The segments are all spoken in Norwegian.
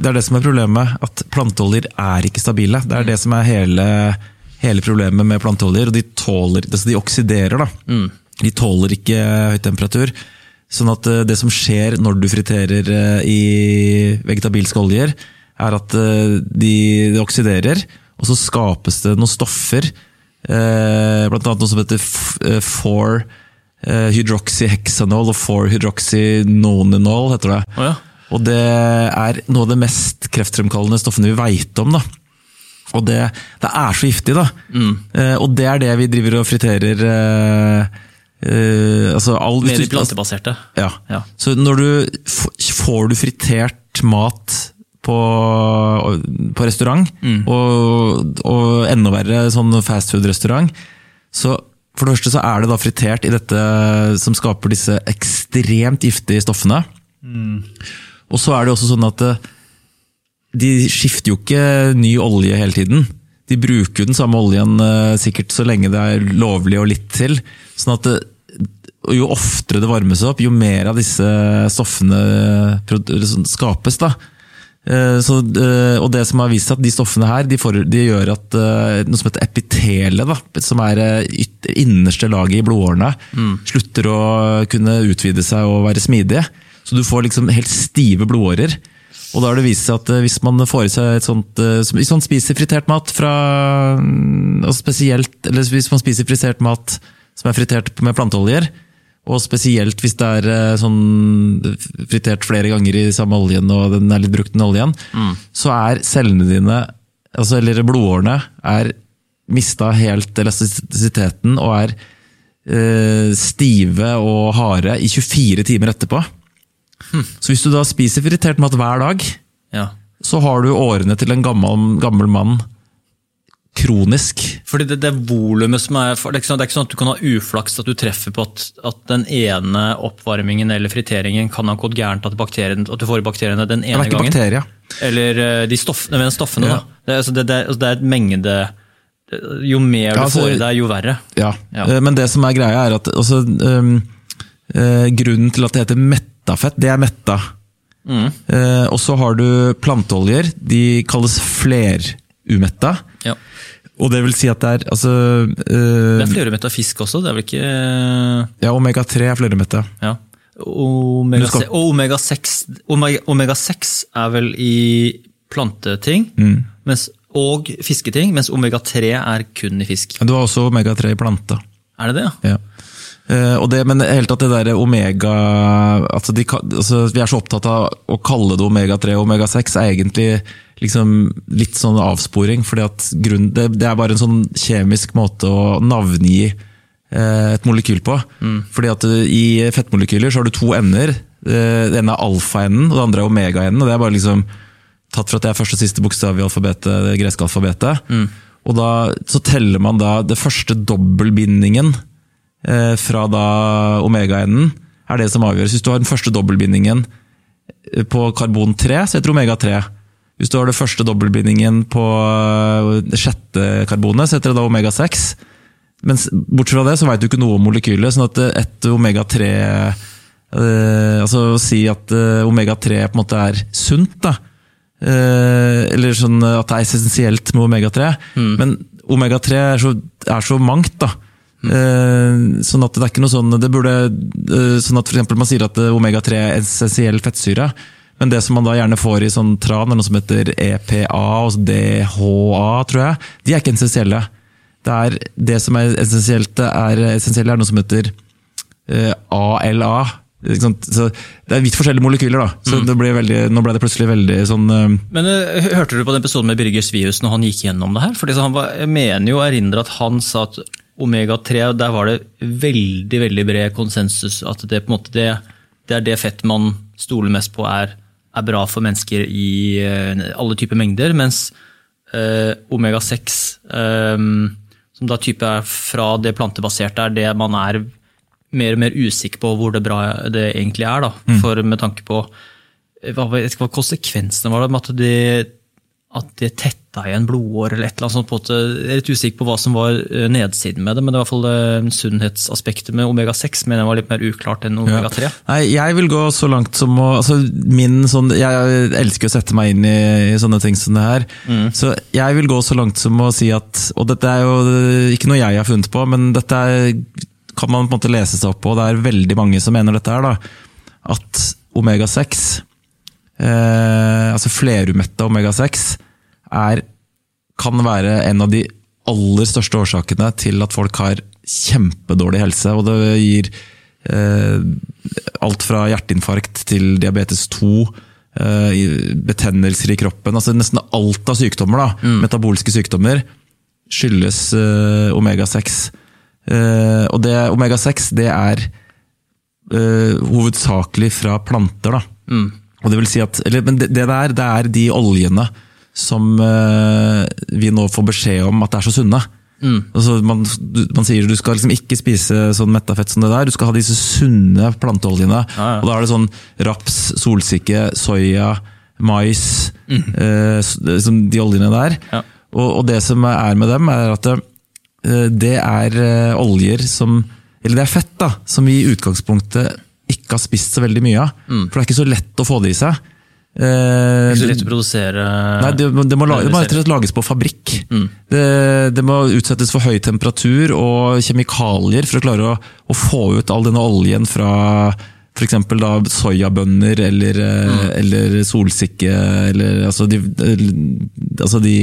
det er det som er problemet. At planteoljer er ikke stabile. Det er det som er hele, hele problemet med planteoljer. og De tåler, altså de oksiderer. da. De tåler ikke høy temperatur. Sånn at eh, det som skjer når du friterer eh, i vegetabilske oljer, er at eh, de, de oksiderer, og så skapes det noen stoffer. Eh, blant annet noe som heter 4-hydroxyhexanol og 4-hydroxynonenol, heter det. Oh, ja. Og det er noe av det mest kreftfremkallende stoffene vi veit om. da. Og det, det er så giftig, da. Eh, og det er det vi driver og friterer eh, eh, altså all, hvis de plantebaserte. ja. Ja. Så når du får du fritert mat på, på restaurant, og, og enda verre sånn fastfood-restaurant, så for det første så er det da fritert i dette som skaper disse ekstremt giftige stoffene. Og så er det også sånn at eh, de skifter jo ikke ny olje hele tiden. De bruker jo den samme oljen eh, sikkert så lenge det er lovlig og litt til. Sånn at det, jo oftere det varmes opp, jo mer av disse stoffene sånn skapes. da. Eh, Så, eh, og det som har vist seg at de stoffene her, de, får, de gjør at eh, noe som heter epitelet, som er ytter, innerste laget i blodårene, slutter å kunne utvide seg og være smidige. Så du får liksom helt stive blodårer. Og da har det vist seg at eh, hvis man får i seg et sånt eh, Hvis man spiser fritert mat fra mm, og spesielt, Eller hvis man spiser fritert mat som er fritert med planteoljer, og spesielt hvis det er eh, sånn fritert flere ganger i samme oljen og den er litt brukt den oljen, så er cellene dine, altså, eller blodårene, er mista helt elastisiteten og er øh, stive og harde i 24 timer etterpå. Så hvis du da spiser fritert mat hver dag, Ja. så har du årene til en gammel, gammel mann kronisk. Fordi det, det volumet som er det, er sånn, det er ikke sånn at du kan ha uflaks at du treffer på at, at den ene oppvarmingen eller friteringen kan ha gått gærent at, bakterien, at du får bakteriene den ene gangen. bakterier. Eller de stoffene, stoffene, Ja. Det, altså, det, er et mengde Jo mer du Ja, altså- får i deg, jo verre. Ja. Ja. Eh, Men det som er greia, er at altså, um, uh, grunnen til at det heter mettafett, det er metta. Eh, og så har du planteoljer. De kalles flerumetta. Ja. Og det vil si at det er altså eh, Det er flerumetta fisk også, det er vel ikke Ja, omega-3 er flerumetta. ja. Omega, skal- og omega 6, omega, omega er vel i planteting Mm. mens, og fisketing, mens omega 3 er kun i fisk. Du har også omega-3 i planta. Er det det? ja? Og det, men helt at det derre omega altså de, altså Vi er så opptatt av å kalle det omega-3 og omega-6 er egentlig liksom litt sånn avsporing. fordi grunn, det, det er bare en sånn kjemisk måte å navngi eh, et molekyl på. Fordi at eh, I fettmolekyler så har du to ender. Det ene er alfa-enden, og det andre er omega-enden. og Det er bare liksom tatt for at det er første og siste bokstav i alfabetet, det greske alfabetet. Og da så teller man da det første dobbeltbindingen fra da omega-enden, er det som avgjøres. Hvis du har den første dobbeltbindingen eh, på karbon 3, så heter det omega-3. Hvis du har den første dobbeltbindingen på eh, det sjette karbonet, så heter det da omega-6. Men bortsett fra det, så veit du ikke noe om molekylet. sånn at eh, et omega-3 eh, Altså å si at eh, omega-3 på en måte er sunt, da. Eh, eller sånn at det er essensielt med omega-3. Men omega-3 er, så- er så mangt, da. Eh, sånn at det er ikke noe sånn det burde, eh, Sånn at for eksempel man sier at eh, omega-3 er essensiell fettsyre. Men det som man da gjerne får i sånn tran, er noe som heter EPA og DHA, tror jeg. De er ikke essensielle. Det er det som er essensielt, er essensielle, er noe som heter ALA. Det er vidt forskjellige molekyler, da. Så det ble veldig, nå ble det plutselig veldig sånn eh, Men Hørte du på den episoden med Birger Svius når han gikk gjennom det her? Fordi så han var, Jeg mener jo å erindre at han sa at omega-3, der var det veldig veldig bred konsensus. At det, måte, det, det er det fett man stoler mest på er, er bra for mennesker i eh, alle typer mengder. Mens eh, omega-6, eh, som da type er fra det plantebaserte, er det man er mer og mer usikker på hvor det bra det egentlig er. Da. For med tanke på hva, vet ikke hva konsekvensene var det med at det, at det tett kutta i en blodår eller et eller annet sånt. på en måte. Jeg er litt usikker på hva som var eh, nedsiden med det, men det var i hvert fall eh, sunnhetsaspektet med omega-6 men det var litt mer uklart enn omega-3. Ja. Nei, jeg vil gå så langt som å altså min sånn, Jeg elsker å sette meg inn i, i sånne ting som det her. Mm. Så jeg vil gå så langt som å si at Og dette er jo ikke noe jeg har funnet på, men dette er, kan man på en måte lese seg opp på. og Det er veldig mange som mener dette her. da, At omega-6, eh, altså flerumetta omega-6, er kan være en av de aller største årsakene til at folk har kjempedårlig helse. Og det gir eh, alt fra hjerteinfarkt til diabetes 2, eh, betennelser i kroppen. altså Nesten alt av sykdommer, da, metabolske sykdommer, skyldes eh, omega-6. Eh, og det omega-6 det er eh, hovedsakelig fra planter. da. Og det vil si at, eller, men det, det der det er de oljene som eh, vi nå får beskjed om at det er så sunne. Altså, man, man sier du skal liksom ikke spise sånn metta fett som det der, du skal ha disse sunne planteoljene. Ja, ja. Og Da er det sånn raps, solsikke, soya, mais, eh, liksom de oljene der. Ja. Og, og det som er med dem, er at det, det er eh, oljer som Eller det er fett da, som vi i utgangspunktet ikke har spist så veldig mye av. For det er ikke så lett å få det i seg. Eh, Ikke så lett å produsere Nei, det, det, må, la- det må rett lages på fabrikk. Det, det må utsettes for høy temperatur og kjemikalier for å klare å, å få ut all denne oljen fra f.eks. soyabønner eller, mm. eller solsikke eller, altså de, altså de,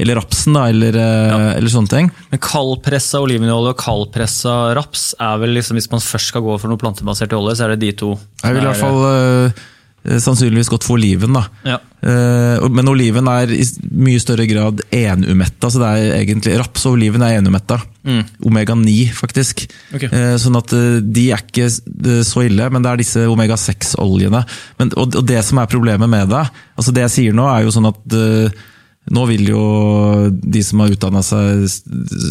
eller rapsen, da, eller, ja. eller sånne ting. Men kaldpressa olivenolje og kaldpressa raps er vel liksom, hvis man først skal gå for noe plantebasert olje, så er det de to. Jeg vil i er- hvert fall eh, sannsynligvis gått for oliven. da. Ja. Eh, men oliven er i mye større grad enumetta. så det er egentlig, Raps og oliven er enumetta. Omega-9, faktisk. Okay. Eh, sånn at eh, de er ikke eh, så ille, men det er disse omega-6-oljene. Og, og det som er problemet med det, altså det jeg sier nå, er jo sånn at eh, nå vil jo de som har utdanna seg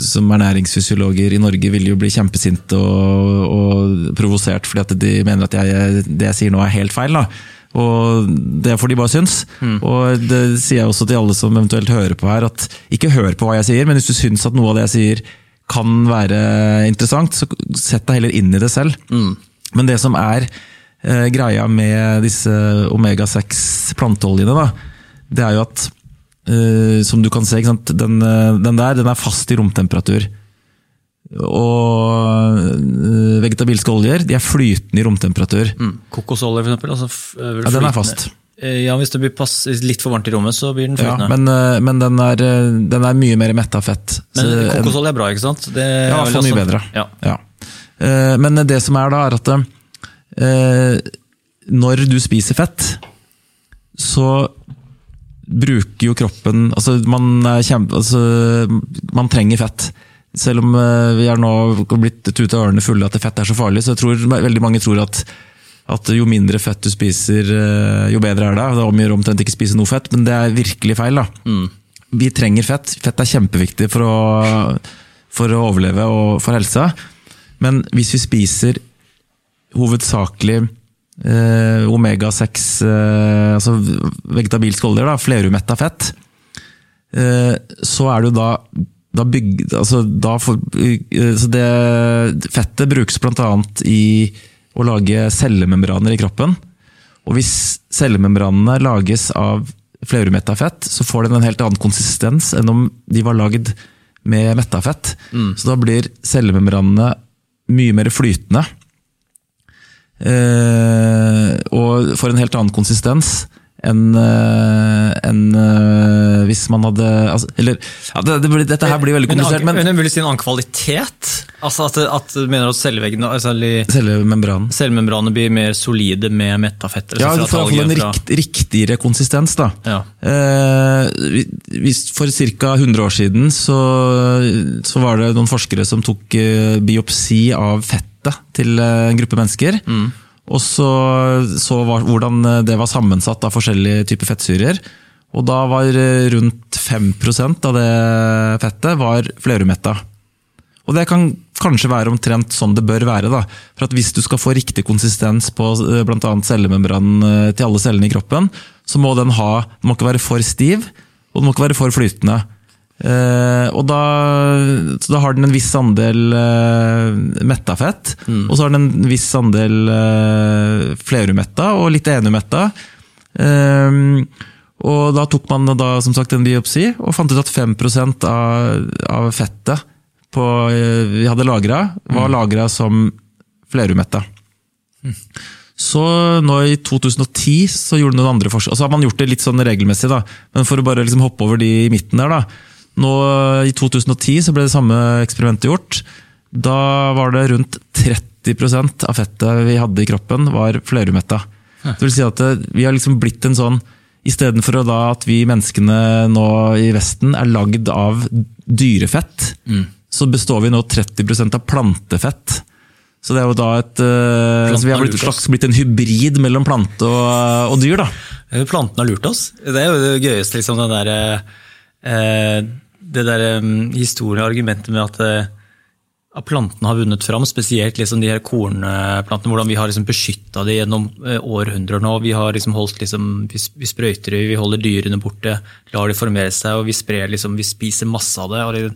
som ernæringsfysiologer i Norge, vil jo bli kjempesinte og, og provosert fordi at de mener at jeg, det jeg sier nå er helt feil. da. Og det får de bare synes. Og det sier jeg også til alle som eventuelt hører på her, at ikke hør på hva jeg sier, men hvis du syns at noe av det jeg sier kan være interessant, så sett deg heller inn i det selv. Men det som er eh, greia med disse omega-6 planteoljene, da, det er jo at eh, som du kan se? Den, eh, den der den er fast i romtemperatur. Og eh, vegetabilske oljer de er flytende i romtemperatur. Mm. Kokosolje, for eksempel. Altså, vel Ja, den er fast. Eh, Ja, Hvis det blir pass, litt for varmt i rommet, så blir den Ja, flytende. men eh, men den, er, eh, den er mye mer metta fett. Men kokosolje er bra, ikke sant? Det Ja, i hvert mye bedre. Ja. Ja. Eh, Men det som er da, er at eh, når du spiser fett, så bruker jo kroppen Altså, man, kjempe, altså, man trenger fett. Selv om eh, vi er nå blitt tuta ørene fulle at fett er så farlig, så jeg tror veldig mange tror at at jo mindre fett du spiser, eh, jo bedre er det. Det omgjør omtrent ikke spise noe fett, men det er virkelig feil. da. Vi trenger fett. Fett er kjempeviktig for å, for å overleve og for helsa. Men hvis vi spiser hovedsakelig eh, omega-6, eh, altså vegetabilske oljer, flerumetta fett, eh, så er det jo da da bygg, altså da for, eh, så det, Fettet brukes bl.a. i å lage cellemembraner i kroppen. Og hvis cellemembranene lages av flerumetta fett, så får den en helt annen konsistens enn om de var lagd med metta fett. Så da blir cellemembranene mye mer flytende. Eh, og får en helt annen konsistens enn en, eh, hvis man hadde altså, Eller ja, det, det, Dette her blir veldig komplisert, men, men vil si en annen kvalitet? Altså at, at mener at celleveggene, altså, cellemembranen cellemembranene blir mer solide med metafett? Ja, du altså får iallfall en rikt, riktigere konsistens. da. Ja. Eh, hvis For ca. 100 år siden så, så var det noen forskere som tok eh, biopsi av fettet til eh, en gruppe mennesker. Og så så var, hvordan eh, det var sammensatt av forskjellige typer fettsyrer. Og da var eh, rundt 5 av det fettet var flerumetta. Og det kan kanskje være omtrent sånn det bør være. da. For at Hvis du skal få riktig konsistens på bl.a. blant annet cellemembranen eh, til alle cellene i kroppen, så må den ha, den må ikke være for stiv, og den må ikke være for flytende. Eh, og da, da har den en viss andel uh, metta fett, og så har den en viss andel uh, flerumetta og litt enumetta. Uh, og da tok man da som sagt en biopsi og fant ut at 5 av, av fettet på, uh, vi hadde lagra, var mm. lagra som flerumetta. Så nå i 2010 så gjorde noen andre forskjell. Så har man gjort det litt sånn regelmessig, da. men for å bare liksom hoppe over de i midten der, da. Nå I 2010 så ble det samme eksperimentet gjort. Da var det rundt 30% av fettet vi hadde i kroppen, var flerumetta. Det vil si at vi har liksom blitt en sånn Istedenfor at vi menneskene nå i Vesten er lagd av dyrefett, mm. så består vi nå 30% av plantefett. Så det er jo da et uh, Vi har blitt, slags blitt en hybrid mellom plante og, og dyr, da. Plantene har lurt oss. Det er jo det gøyeste, liksom, den der, det der um, historien, argumentet med at uh, at plantene har vunnet fram, spesielt liksom de her kornplantene. Hvordan vi har liksom beskytta dem gjennom århundrer nå. Vi, har liksom holdt liksom, vi, sprøyter dem, vi holder dyrene borte, lar de formere seg, og vi sprer liksom, vi spiser masse av det.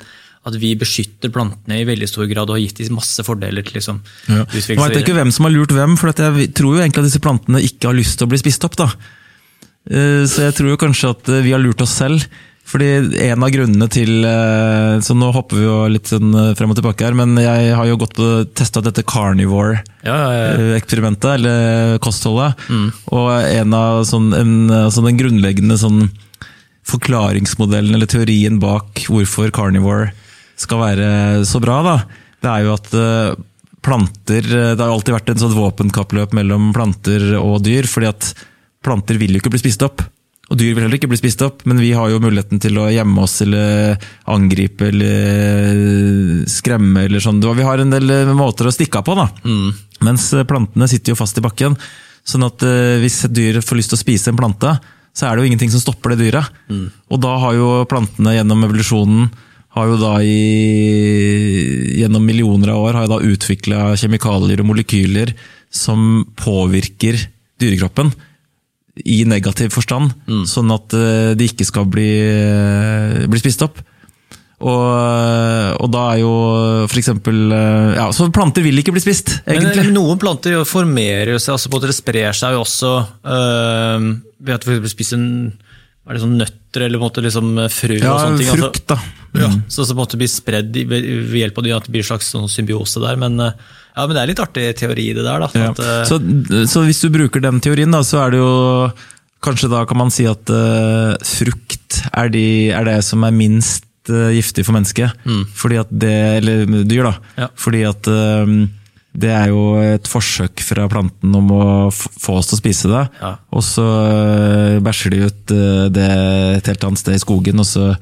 at vi beskytter plantene i veldig stor grad og har gitt dem masse fordeler. til liksom, ja. Jeg vet ikke hvem som har lurt hvem, for jeg tror jo egentlig at disse plantene ikke har lyst til å bli spist opp. da. Eh, så jeg tror jo kanskje at eh, vi har lurt oss selv. Fordi en av grunnene til eh, Så nå hopper vi jo litt sånn frem og tilbake her, men jeg har jo gått og testa dette carnivore-eksperimentet, ja, ja, eller kostholdet. Mm. Og en av sånn, en, sånn den grunnleggende sånn forklaringsmodellen eller teorien bak hvorfor carnivore skal være så bra, da, det er jo at eh, planter Det har alltid vært en sånn våpenkappløp mellom planter og dyr, fordi at planter vil jo ikke bli spist opp. Og dyr vil heller ikke bli spist opp, men vi har jo muligheten til å gjemme oss eller angripe eller skremme eller sånn. Vi har en del måter å stikke av på, da. Mm. Mens plantene sitter jo fast i bakken. Sånn at eh, hvis et dyr får lyst til å spise en plante, så er det jo ingenting som stopper det dyret. Mm. Og da har jo plantene gjennom evolusjonen har jo da i, gjennom millioner av år har utvikla kjemikalier og molekyler som påvirker dyrekroppen i negativ forstand, mm. sånn at eh, de ikke skal bli, eh, bli spist opp. Og, og, da er jo for eksempel ja, Så planter vil ikke bli spist, egentlig. Men, noen planter formerer seg, altså på at det sprer seg jo også øh, ved at vi spiser en er det sånn nøtter eller måte, liksom frø ja, og sånne ting? Ja, frukt, da. Mm. Ja, så det måtte bli spredd ved hjelp av det, at det blir en slags sånn symbiose der. Men, eh, ja, men det er litt artig teori, det der. Da, ja. at, uh, så, så, hvis du bruker den teorien, da, så er det jo Kanskje da kan man si at uh, frukt er, de, er, det som er minst uh, giftig for mennesket. Mm. Fordi at det, Eller dyr, da. Fordi at det er jo et forsøk fra planten om å få oss til å spise det. Ja. Og så eh, bæsjer de ut eh, det et helt annet sted i skogen, og så,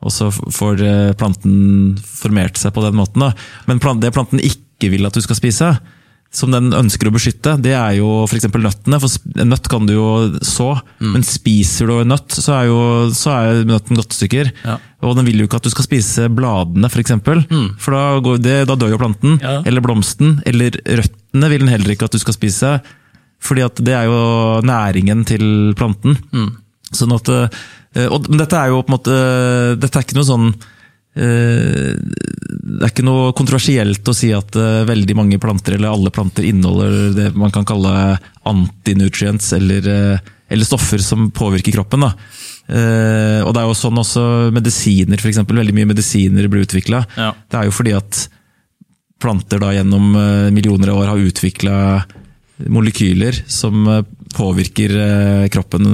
og så får eh, planten formert seg på den måten. Da. Men det planten ikke vil at du skal spise, som den ønsker å beskytte, det er jo f.eks. nøttene. For en nøtt kan du jo så, mm. men spiser du en nøtt, så er jo så er nøtten godt stykker. Ja. Og den vil jo ikke at du skal spise bladene, f.eks. For, eksempel. mm. for da, det, da, dør jo planten. Ja. Eller blomsten. Eller røttene vil den heller ikke at du skal spise. Fordi at det er jo næringen til planten. Mm. Sånn at, eh, og dette er jo på en måte Dette er ikke noe sånn det er ikke noe kontroversielt å si at eh, veldig mange planter, eller alle planter, inneholder det man kan kalle antinutrients, eller, eh, eller stoffer som påvirker kroppen. Da. Og det er jo sånn også medisiner, f.eks. Veldig mye medisiner blir utvikla. Ja. Det er jo fordi at planter da gjennom millioner av år har utvikla molekyler som påvirker kroppen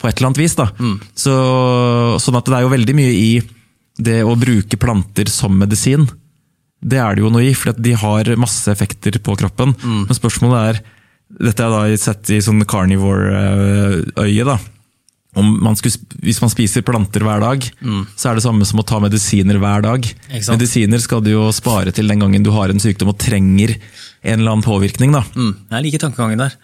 på et eller annet vis. Da. Mm. Så, sånn at det er jo veldig mye i det å bruke planter som medisin, det er det jo noe i, for de har masse effekter på kroppen. Mm. Men spørsmålet er, dette er da sett i sånn carnivore-øye, da. Man skulle, hvis man spiser planter hver dag, mm. så er det samme som å ta medisiner hver dag. Medisiner skal du jo spare til den gangen du har en sykdom og trenger en eller annen påvirkning. da. Mm. Jeg liker tankegangen der.